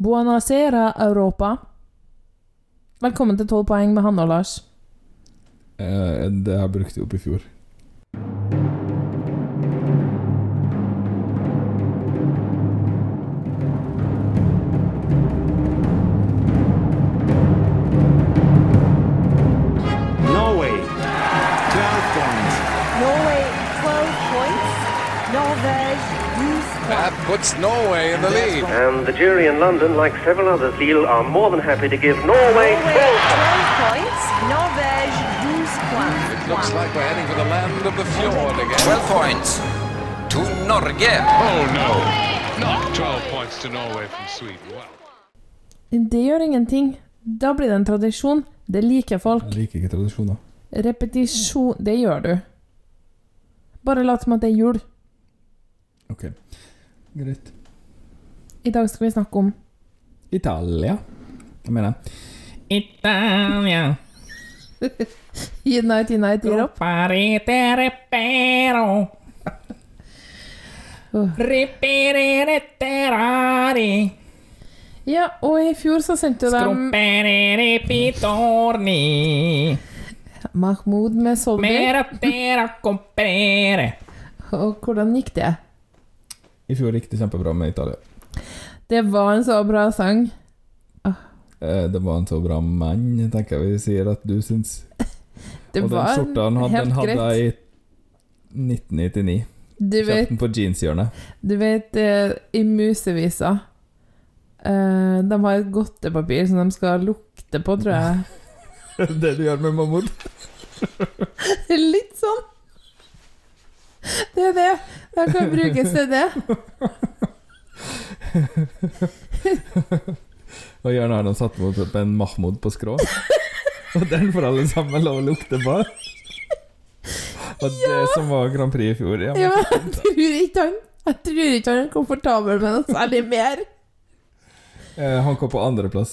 Buonasera, Europa. Velkommen til 12 poeng med Hanne og Lars. Eh, det jeg brukt opp i fjor. Puts Norway in the lead. And the jury in London, like several others, Lille, are more than happy to give Norway Norway 12 12 points. Norvège 12 points. It looks like we're heading for the land of the fjord again. 12 points to Norge. Oh no, not 12 points to Norway from Sweden. Wow. Det gjør ingenting. Da blir det en tradisjon. Det liker folk. Jeg liker ikke tradisjoner. Repetisjon Det gjør du. Bare lat som at det er jul. Ok, greit. I dag skal vi snakke om Italia. Hva mener jeg? Italia. Unite, unite, Europe. Parete repero. Ja, og i fjor så sendte jo de Scrumperere pitorni. Mahmoud med Solby. Og hvordan gikk det? I fjor gikk det kjempebra med Italia. Det var en så bra sang. Eh, Det var en så bra mann, tenker jeg vi sier at du syns. Det Og den skjorta han hadde, den hadde jeg i 1999. Du Kjøpte den på jeanshjørnet. du vet eh, i Musevisa eh, De har et godtepapir som de skal lukte på, tror jeg. det du gjør med Mahmoud. Litt sånn. Det er det. Det kan brukes til det. Og gjerne har satte satt opp en Mahmoud på skrå. Og den får alle sammen lov å lukte på. Og det som var Grand Prix i fjor, ja. Ja, jeg tror ikke han Jeg tror ikke han er komfortabel med noe særlig mer. Eh, Han kom på andreplass.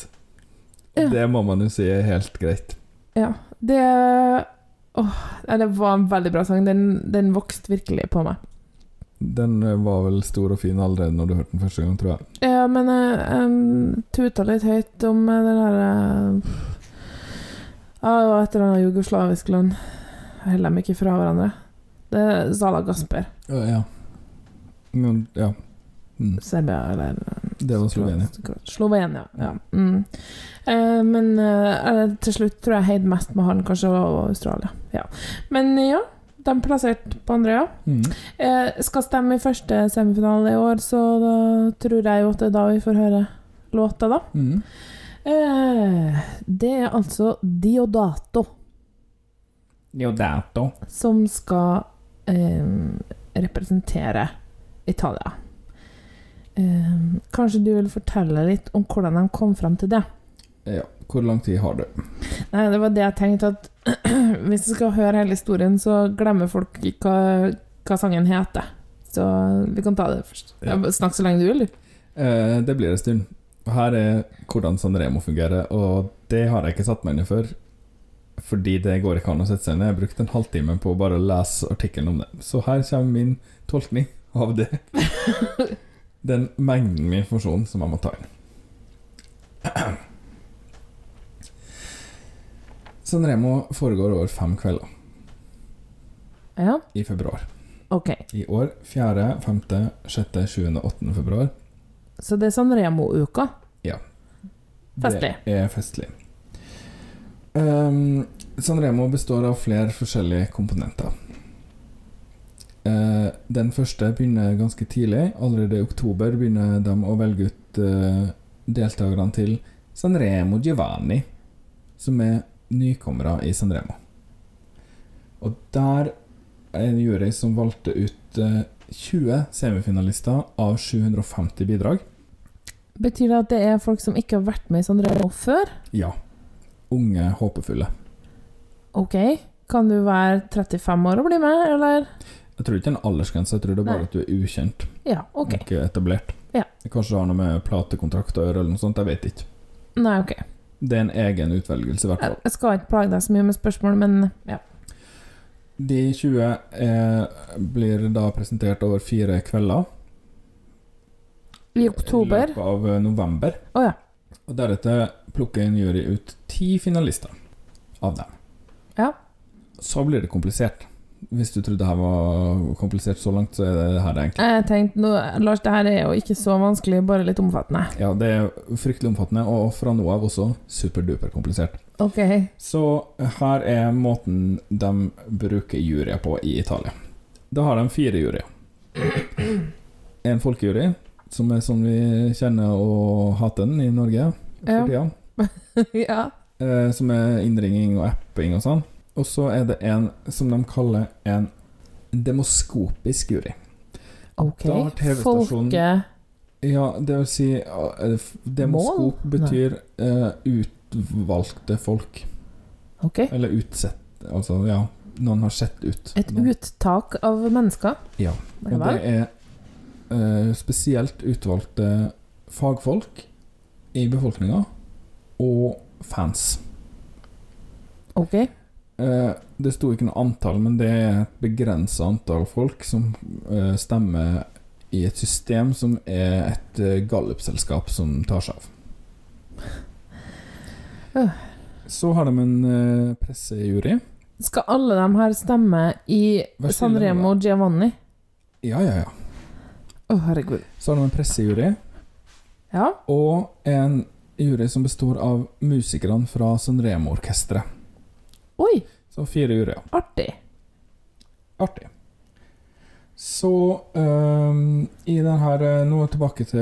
Ja. Det må man jo si er helt greit. Ja, det Åh, det var en veldig bra sang. Den, den vokste virkelig på meg. Den eh, var vel stor og fin allerede når du hørte den første gang, tror jeg. Ja, men jeg um, tuta litt høyt om eh, den derre Ja, det var et eller annet jugoslavisk land. Jeg holder dem ikke fra hverandre. Det er Zala Gasper. Ja. Men, ja. Mm. Serbia, eller Det var Slovenia. Slovenia, ja. Mm. Eh, men eh, til slutt tror jeg heide mest med han, kanskje, og Australia. Ja. Men ja, de plasserte på andre, ja. Mm. Eh, skal stemme i første semifinale i år, så da tror jeg jo at det er da vi får høre låta, da. Mm. Eh, det er altså Diodato Diodato. som skal eh, representere Italia. Eh, kanskje du vil fortelle litt om hvordan de kom frem til det? Ja. Hvor lang tid har du? Nei, det var det jeg tenkte at Hvis du skal høre hele historien, så glemmer folk hva, hva sangen heter. Så vi kan ta det først. Ja. Snakk så lenge du vil, du. Eh, det blir en stund. Her er hvordan Sanremo fungerer, og det har jeg ikke satt meg inn i før. Fordi det går ikke an å sette seg ned. Jeg brukte en halvtime på å bare lese artikkelen om det. Så her kommer min tolkning av det. Den mengden med informasjon som jeg må ta inn. Sanremo foregår over fem kvelder Ja, i februar. ok. I år 4., 5., 6., 7., 8. februar. Så det er Sanremo-uka. Ja. Festlig. Det er festlig. Um, Sanremo består av flere forskjellige komponenter. Eh, den første begynner ganske tidlig. Allerede i oktober begynner de å velge ut eh, deltakerne til Sanremo Giovanni, som er nykommere i Sanremo. Og der er en jury som valgte ut eh, 20 semifinalister av 750 bidrag. Betyr det at det er folk som ikke har vært med i Sanremo før? Ja. Unge, håpefulle. Ok. Kan du være 35 år og bli med, eller? Jeg tror ikke det er en aldersgrense, jeg tror det er bare Nei. at du er ukjent. Ja, ok. Ikke etablert. Ja. Kanskje det har noe med platekontrakt å gjøre, eller noe sånt. Jeg vet ikke. Nei, ok. Det er en egen utvelgelse, i hvert fall. Jeg skal ikke plage deg så mye med spørsmål, men ja. De 20 eh, blir da presentert over fire kvelder. I oktober? i løpet av eh, november. Å ja. Og deretter plukker en jury ut ti finalister av dem. Ja. Så blir det komplisert. Hvis du trodde det her var komplisert så langt, så er det her det egentlig. Jeg tenkte nå, Lars, det her er jo ikke så vanskelig, bare litt omfattende. Ja, det er fryktelig omfattende, og fra nå av også superduper komplisert. Ok. Så her er måten de bruker juryer på i Italia. Da har de fire juryer. En folkejury, som er sånn vi kjenner og hater den i Norge for Ja. tida. ja. eh, som er innringing og apping og sånn. Og så er det en som de kaller en demoskopisk jury. Ok. Da har TV-stasjonen- Folke... Ja, det vil si Demoskop Mål? betyr eh, utvalgte folk. Ok. Eller utsett Altså, ja, noen har sett ut. Et Noen- uttak av mennesker? Ja. Ja Og det er eh, spesielt utvalgte fagfolk i befolkninga og fans. Ok. Eh, det sto ikke noe antall, men det er et begrensa antall folk som eh, stemmer i et system som er et eh, gallupselskap som tar seg av. Øh. Så har de en eh, pressejury. Skal alle de her stemme i Sanremo Giovanni? Ja, ja, ja. Å, herregud. Så har de en pressejury, Ja. og en jury som består av musikerne fra Sanremo-orkesteret. Oi, Så fire juryer. artig. Artig. Så um, i den her øh, Nå tilbake til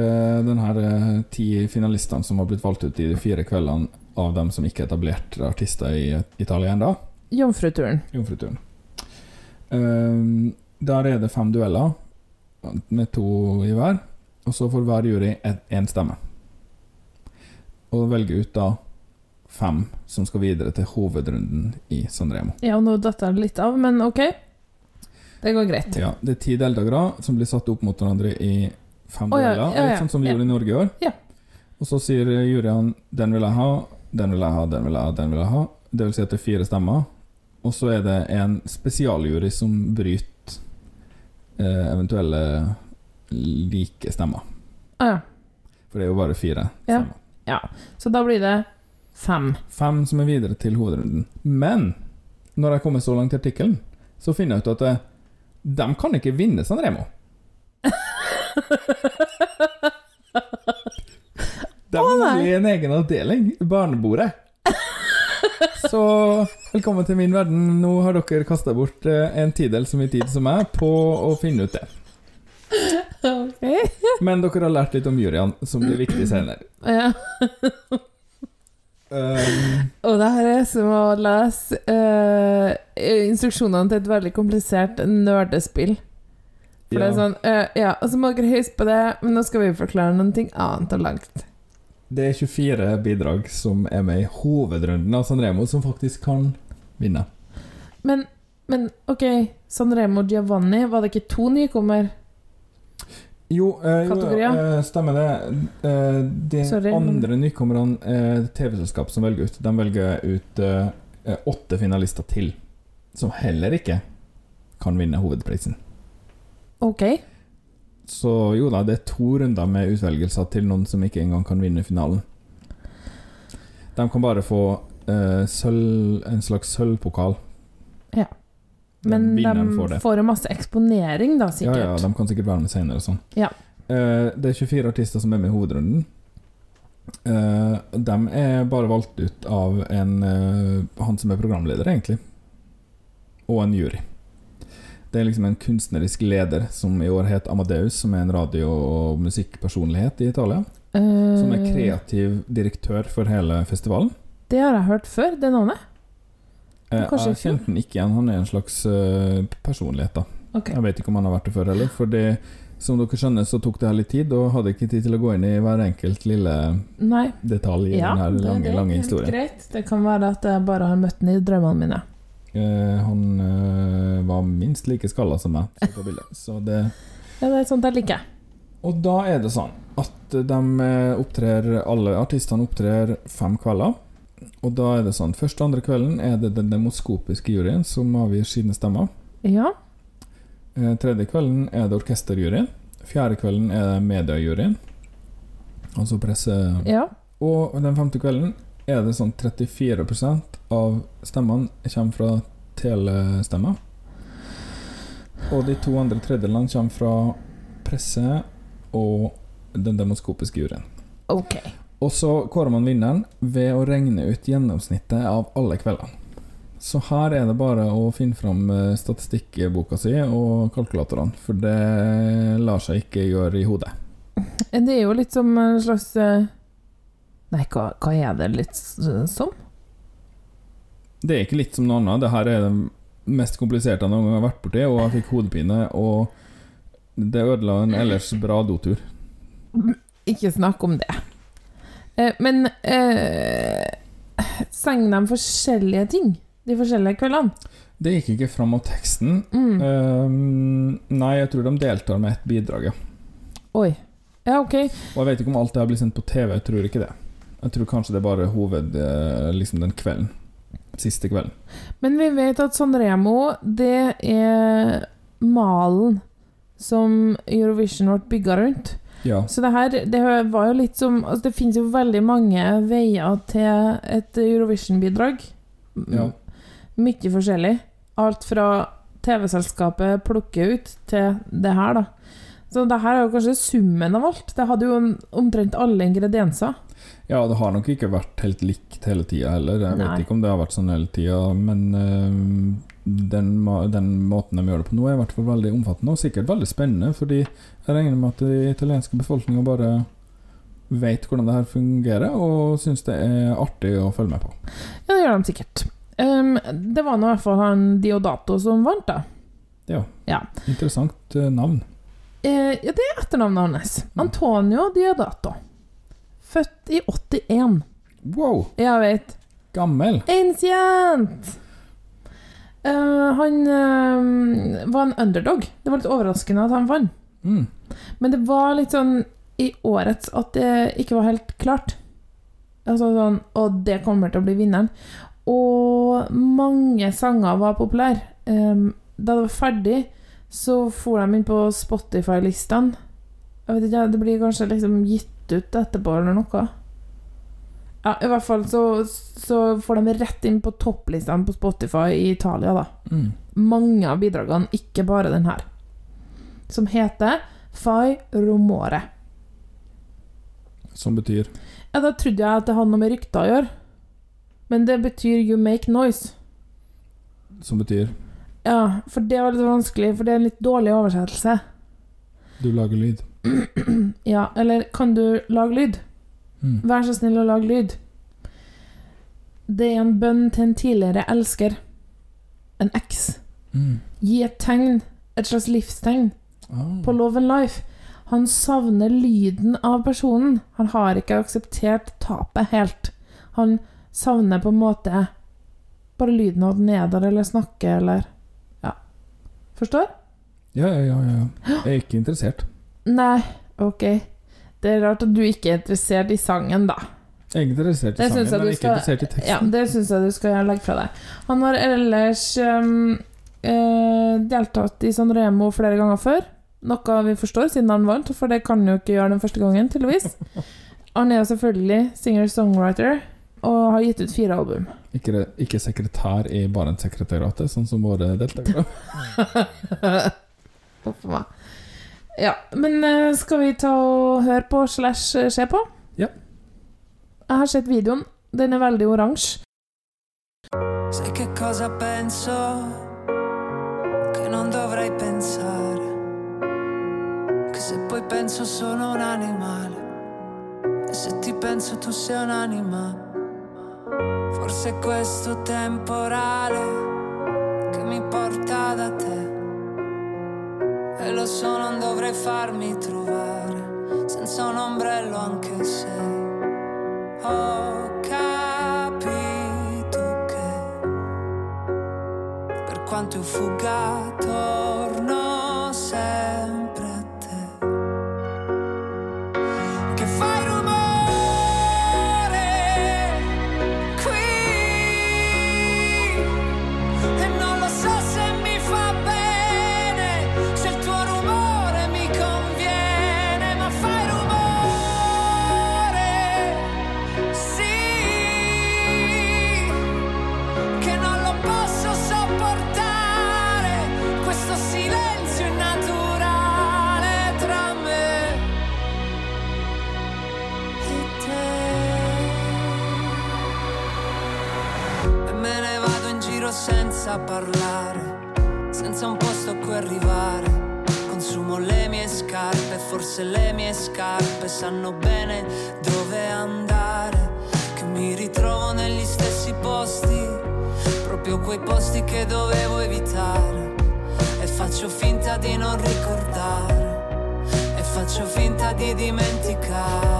den her øh, ti finalistene som har blitt valgt ut i de fire kveldene av dem som ikke er etablerte artister i Italia ennå. Jomfruturen. Jomfruturen. Um, der er det fem dueller med to i hver, og så får hver jury én stemme. Og velger ut da fem som skal videre til hovedrunden i Sanremo. Ja, nå datter jeg litt av, men ok. Det går greit. Ja, det er ti deltakere som blir satt opp mot hverandre i fem oh, ja, deler, ja, ja, sånn som vi gjorde i Norge i år. Ja. Og så sier juryen 'den vil jeg ha', 'den vil jeg ha', 'den vil jeg ha', 'den vil jeg ha'. Det vil si at det er fire stemmer. Og så er det en spesialjury som bryter eh, eventuelle like stemmer. Ah, ja. For det er jo bare fire Ja. stemmer. ja. Så da blir det fem. Fem som er videre til hovedrunden. Men når jeg kommer så langt i artikkelen, så finner jeg ut at eh, de kan ikke vinne Sanremo. De er nei. en egen avdeling, barnebordet. Så velkommen til min verden. Nå har dere kasta bort eh, en tidel så mye tid som meg på å finne ut det. Okay. Men dere har lært litt om juryene, som blir viktig senere. Ja. Um, Og det her er som å lese uh, instruksjonene til et veldig komplisert nerdespill. For det er sånn uh, Ja, og så må dere høyst på det, men nå skal vi forklare noe annet og langt. Det er 24 bidrag som er med i hovedrunden av Sanremo, som faktisk kan vinne. Men, men ok, Sanremo Giovanni, var det ikke to nykommer? Jo, eh, jo eh, stemmer det. Eh, de Sorry, andre nykommerne eh, TV-selskap som velger ut. De velger ut eh, eh, åtte finalister til, som heller ikke kan vinne hovedprisen. Ok. Så jo da, det er to runder med utvelgelser til noen som ikke engang kan vinne finalen. De kan bare få eh, sølv, en slags sølvpokal. Ja. Men de får får en masse eksponering, da, sikkert. ja, de kan sikkert være med senere og sånn. Ja. Uh, det er 24 artister som er med i hovedrunden. Uh, de er bare valgt ut av en uh, han som er programleder, egentlig. Og en jury. Det er liksom en kunstnerisk leder som i år het Amadeus, som er en radio- og musikkpersonlighet i Italia. Uh, Som er kreativ direktør for hele festivalen. Det har jeg hørt før, det navnet. Eh, jeg kjente den ikke igjen. Han er en slags eh, personlighet, da. Okay. Jeg vet ikke om han har vært det før heller. Fordi som dere skjønner, så tok det her litt tid, og hadde ikke tid til å gå inn i hver enkelt lille Nei. detalj i Ja, den det, her lange, det er lange historien. greit. Det kan være at jeg bare har møtt ham i drømmene mine. Eh, han eh, var minst like skalla som meg så på bildet. Så det, Ja, det er sånt jeg liker. og da er det sånn at de eh, opptrer Alle artistene opptrer fem kvelder. Og da er det sånn Første og andre kvelden er det den demoskopiske juryen som avgir sine stemmer. Ja. Eh, tredje kvelden er det orkesterjuryen. Fjerde kvelden er det mediejuryen. Altså presse Ja. Og den femte kvelden er det sånn 34% av stemmene kommer fra telestemmer. Og de to andre tredjedelene kommer fra presse og den demoskopiske juryen. Ok. Og så kårer man vinneren ved å regne ut gjennomsnittet av alle kveldene. Så her er det bare å finne fram eh, statistikkboka si og kalkulatorene, for det lar seg ikke gjøre i hodet. Det er jo litt som en slags eh, Nei, hva, hva er det litt som? Det er ikke litt som noe annet. Det her er det mest kompliserte jeg noen gang har vært borti, og jeg fikk hodepine, og det ødela en ellers bra dotur. Ikke snakk om det. Eh, men eh, sang de forskjellige ting de forskjellige kveldene? Det gikk ikke fram av teksten. Mm. Ehm, nei, jeg tror de deltar med ett bidrag, ja. Oi. Ja, ok. Og jeg vet ikke om alt det her blir sendt på TV, jeg tror ikke det. Jeg tror kanskje det er bare hoved... eh, liksom den kvelden. Siste kvelden. Men vi vet at Sanremo, det er malen som Eurovision ble bygga rundt. Ja. Så det her det var jo litt som altså Det finnes jo veldig mange veier til et Eurovision-bidrag. Ja. Mye forskjellig. Alt fra TV-selskapet plukker ut, til det her, da. Så det her er jo kanskje summen av alt. Det hadde jo omtrent alle ingredienser. Ja, det har nok ikke vært helt likt hele tida heller. Jeg Nei. vet ikke om det har vært sånn hele tida, men eh, den, den måten de gjør det på nå, er i hvert fall veldig omfattende og sikkert veldig spennende, fordi jeg regner med at den italienske befolkninga bare vet hvordan det her fungerer, og syns det er artig å følge med på. Ja, det gjør de sikkert. Um, det var nå i hvert fall han Diodato som vant, da. Ja. Ja. Interessant eh, navn. Eh, ja, det er etternavnet hans. Antonio Diodato. Født i 81. Wow! Jeg vet. Gammel! Ancient! Eh, han uh, var en underdog. Det var litt overraskende at han vant. Mm. Men det var litt sånn i årets at det ikke var helt klart. Altså sånn Og det kommer til å bli vinneren. Og mange sanger var populære. Um, da det var ferdig, så for de inn på Spotify-listene. Jeg vet ikke, Det blir kanskje liksom gitt ut etterpå, eller noe. Ja, I hvert fall så, så får de rett inn på topplistene på Spotify i Italia, da Mm. mange av bidragene, ikke bare den her, som heter Fai Romore. Som betyr Ja, da trodde jeg at det hadde noe med rykter å gjøre, men det betyr You Make Noise. Som betyr Ja, for det var litt vanskelig, for det er en litt dårlig oversettelse. du lager lyd. Ja, eller kan du lage lyd? Mm. Vær så snill å lage lyd. Det er en bønn til en tidligere elsker. En eks. Mm. Gi et tegn, et slags livstegn. oh. på Love and Life. Han savner lyden av personen. Han har ikke akseptert tapet helt. Han savner på en måte bare lyden av at den er der, eller snakker, eller Ja. Forstår? Ja, ja, ja, ja. Jeg er ikke interessert. Nei, ok. Det er rart at du ikke er interessert i sangen, da. Jeg er interessert i sangen, men ikke skal- interessert i teksten. Ja, det syns jeg du skal legge fra deg. Han har ellers um, eh, deltatt i Sanremo flere ganger før. Noe vi forstår, siden han vant, for det kan han jo ikke gjøre den første gangen, tydeligvis. Han er jo selvfølgelig singer-songwriter og har gitt ut fire album. Ikke, ikke sekretær i Barentssekretariatet, sånn som våre deltakere. Huff a meg. Ja, men eh, skal vi ta og høre på slash eh, se på? Ja. Jeg har sett videoen. Den er veldig oransje. Sai che cosa penso? Che non dovrei pensare. Che se poi penso sono un animale. E se ti penso tu sei un'anima. Forse è questo temporale che mi porta da te. E lo so, non dovrei farmi trovare senza un ombrello anche se ho capito che per quanto io fugga torno sanno bene dove andare. Che mi ritrovo negli stessi posti, proprio quei posti che dovevo evitare. E faccio finta di non ricordare, e faccio finta di dimenticare.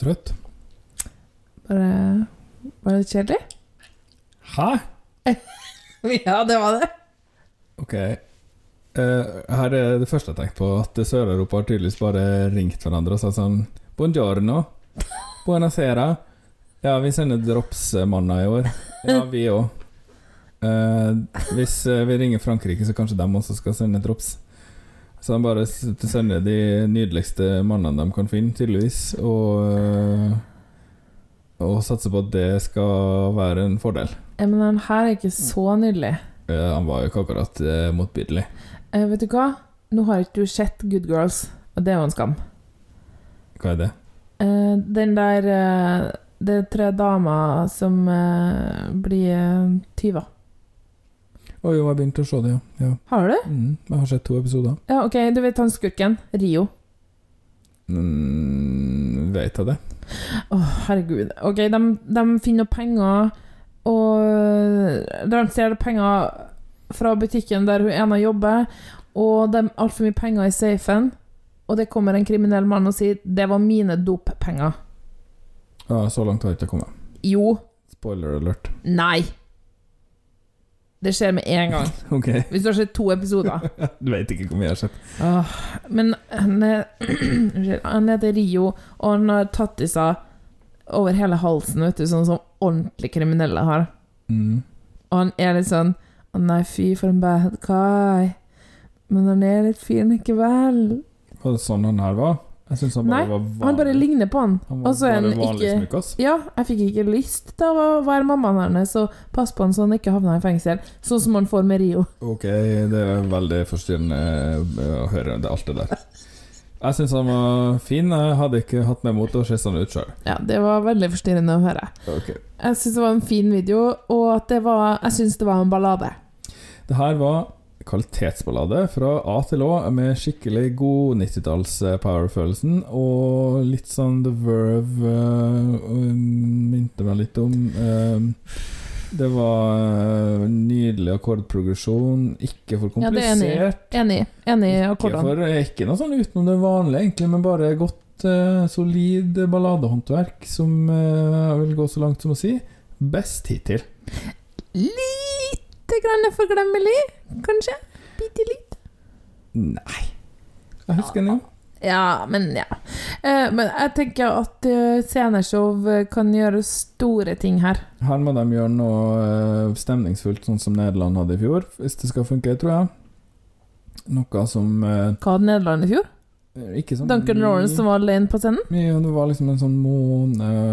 Trøtt? Bare Var det kjedelig? Hæ? Ja, det var det. Ok. Uh, her er det første jeg tenkte på, at Sør-Europa har tydeligvis bare ringt hverandre og sagt sånn Buongiorno. Buonasera. Ja, vi sender dropsmanna i år. Ja, vi òg. hvis eh, vi ringer Frankrike, så kanskje de også skal sende drops. Så de bare sender de nydeligste mannene de kan finne, tydeligvis, og eh, Og satser på at det skal være en fordel. Ja, Men den her er ikke så nydelig. Ja, han var jo ikke akkurat eh, motbydelig. Eh, vet du hva? Nå har ikke du sett Good Girls, og det er jo en skam. Hva er det? Eh, den der eh, Det er tre damer som eh, blir tyver. Å jo, jeg begynte å se det, ja. ja. Har du? Mm, jeg har sett to episoder. Ja, ok, du vet han skurken? Rio. Mm, vet jeg det? Å, herregud. Ok, de, de finner penger, og de stjeler penger fra butikken der hun ene jobber, og det er altfor mye penger i safen. Og det kommer en kriminell mann og sier 'det var mine doppenger'. Ja, så langt har jeg ikke kommet. Jo. Spoiler alert. Nei. Det skjer med en gang. Ok. Hvis du har sett to episoder. Du vet ikke hvor mye jeg har sett. Åh, men han, er, han heter Rio, og han har tatt i over hele halsen, vet du, sånn som ordentlig kriminelle har. Mm. Og han er litt sånn Å nei, fy, for en bad guy. Men han er litt fin likevel. Var det sånn han her var? Jeg syns han bare Nei, var vanlig. Han bare ligner på han. Han var så er bare en vanlig ikke. Ja, jeg fikk ikke lyst til å være mammaen hennes og passe på han så han ikke havna i fengsel, sånn som han får med Rio. Ok, det er veldig forstyrrende eh, å høre det, alt det der. Jeg syns han var fin. Jeg hadde ikke hatt meg mot å se sånn ut sjøl. Ja, det var veldig forstyrrende å høre. Ok. Jeg syns det var en fin video, og at det var Jeg syns det var en ballade. Det her var kvalitetsballade fra A til Å, med skikkelig god 90-talls-power-følelsen, og litt sånn The Verve uh, minte meg litt om. Uh, det var eh, nydelig akkordprogresjon, ikke for Ja, det er enig. komplisert. Enig. Enig i Ikke, akkordene. for, ikke noe sånn utenom det vanlige, egentlig, men bare godt, uh, solid balladehåndverk, som uh, jeg vil gå så langt som å si best hittil. Lite grann forglemmelig, kanskje? Bitte litt. Nei. Jeg husker den jo. Ja, men ja. Eh, men jeg tenker at eh, sceneshow eh, kan gjøre store ting her. Her må de gjøre noe eh, stemningsfullt, sånn som Nederland hadde i fjor, hvis det skal funke, tror jeg. Noe som eh, Hva hadde Nederland i fjor? Ikke sånn Duncan Lawrence som var alene på scenen? Ja, det var liksom en sånn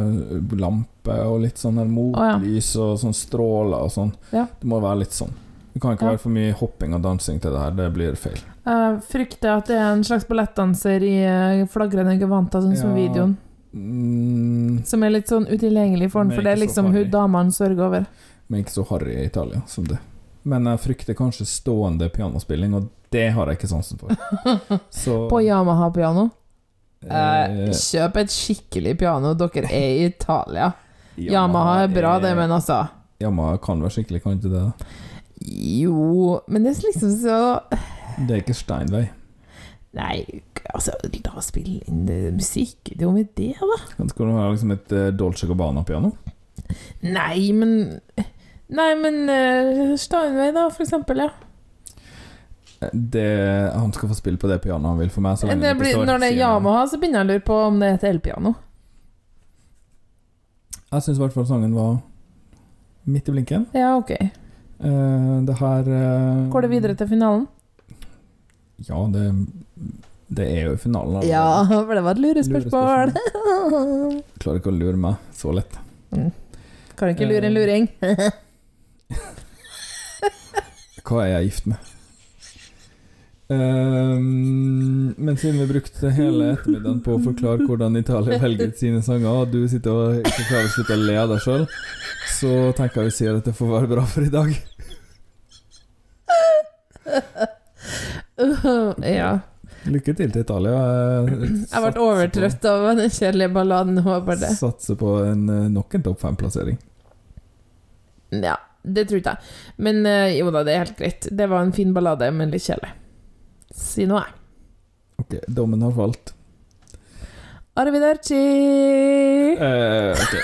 månelampe og litt sånn motlys og sånn stråler og sånn. Ja. Det må være litt sånn. Det kan ikke Ja. være for mye hopping og dansing til det her, det blir feil. Jeg frykter at det er en slags ballettdanser i eh, flagrende gevanter, sånn som videoen. Mm, Som er litt sånn utilgjengelig for ham, for det er liksom hun damene sørger over. men ikke så harry i Italia som det. Men jeg frykter kanskje stående pianospilling, og det har jeg ikke sansen for. Så På Yamaha-piano. eh, Eh, kjøp et skikkelig piano, dere er i Italia. Yamaha Yamaha er bra, det, men altså Yamaha kan være skikkelig, kan ikke det? Jo Men det er liksom så Det er ikke Steinway. Nei, altså, la oss spille inn musikk. Det er jo med det, da. Kan skal du ha liksom et eh, Dolce Gabbana-piano? Nei, men Nei, men uh, Steinway, da, for eksempel, ja. Det, han skal få spille på det pianoet han vil for meg. Det blir, står når det er. Yamaha, så begynner jeg å lure på om det er et elpiano. Jeg syns i hvert fall sangen var midt i blinken. Ja, ok. Uh, det her uh, Går det videre til finalen? Ja, det, det er jo i finalen. Eller? Ja, for det var et lurespørsmål. Klarer ikke å lure meg så lett. Kan ikke lure en luring. Hva er jeg gift med? Ehm, men siden vi brukte hele ettermiddagen på å forklare hvordan Italia velger ut sine sanger, og du sitter og ikke klarer å slutte å le av deg sjøl, så tenker jeg vi sier at det får være bra for i dag. ja. Lykke til til Italia. Jeg ble overtrøtt av den kjedelige balladen. Håper det. Satser på en, eh, nok en topp fem-plassering. Ja, det tror ikke jeg. Men eh, jo da, det er helt greit. Det var en fin ballade, men litt kjedelig. Si noe. Ok, dommen har falt. Arrivederci! Eh, ok.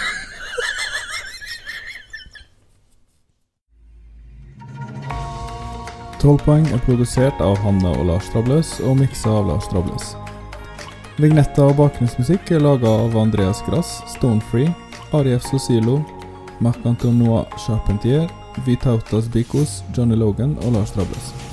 Tolvpoeng er produsert av Hanne og Lars Trabløs og miksa av Lars Trabløs. Vignetta og bakgrunnsmusikk er laga av Andreas Grass, Stonefree, Arief Sosilo, Marc-Antonois Charpentier, Vitautas Bikos, Johnny Logan og Lars Trabløs.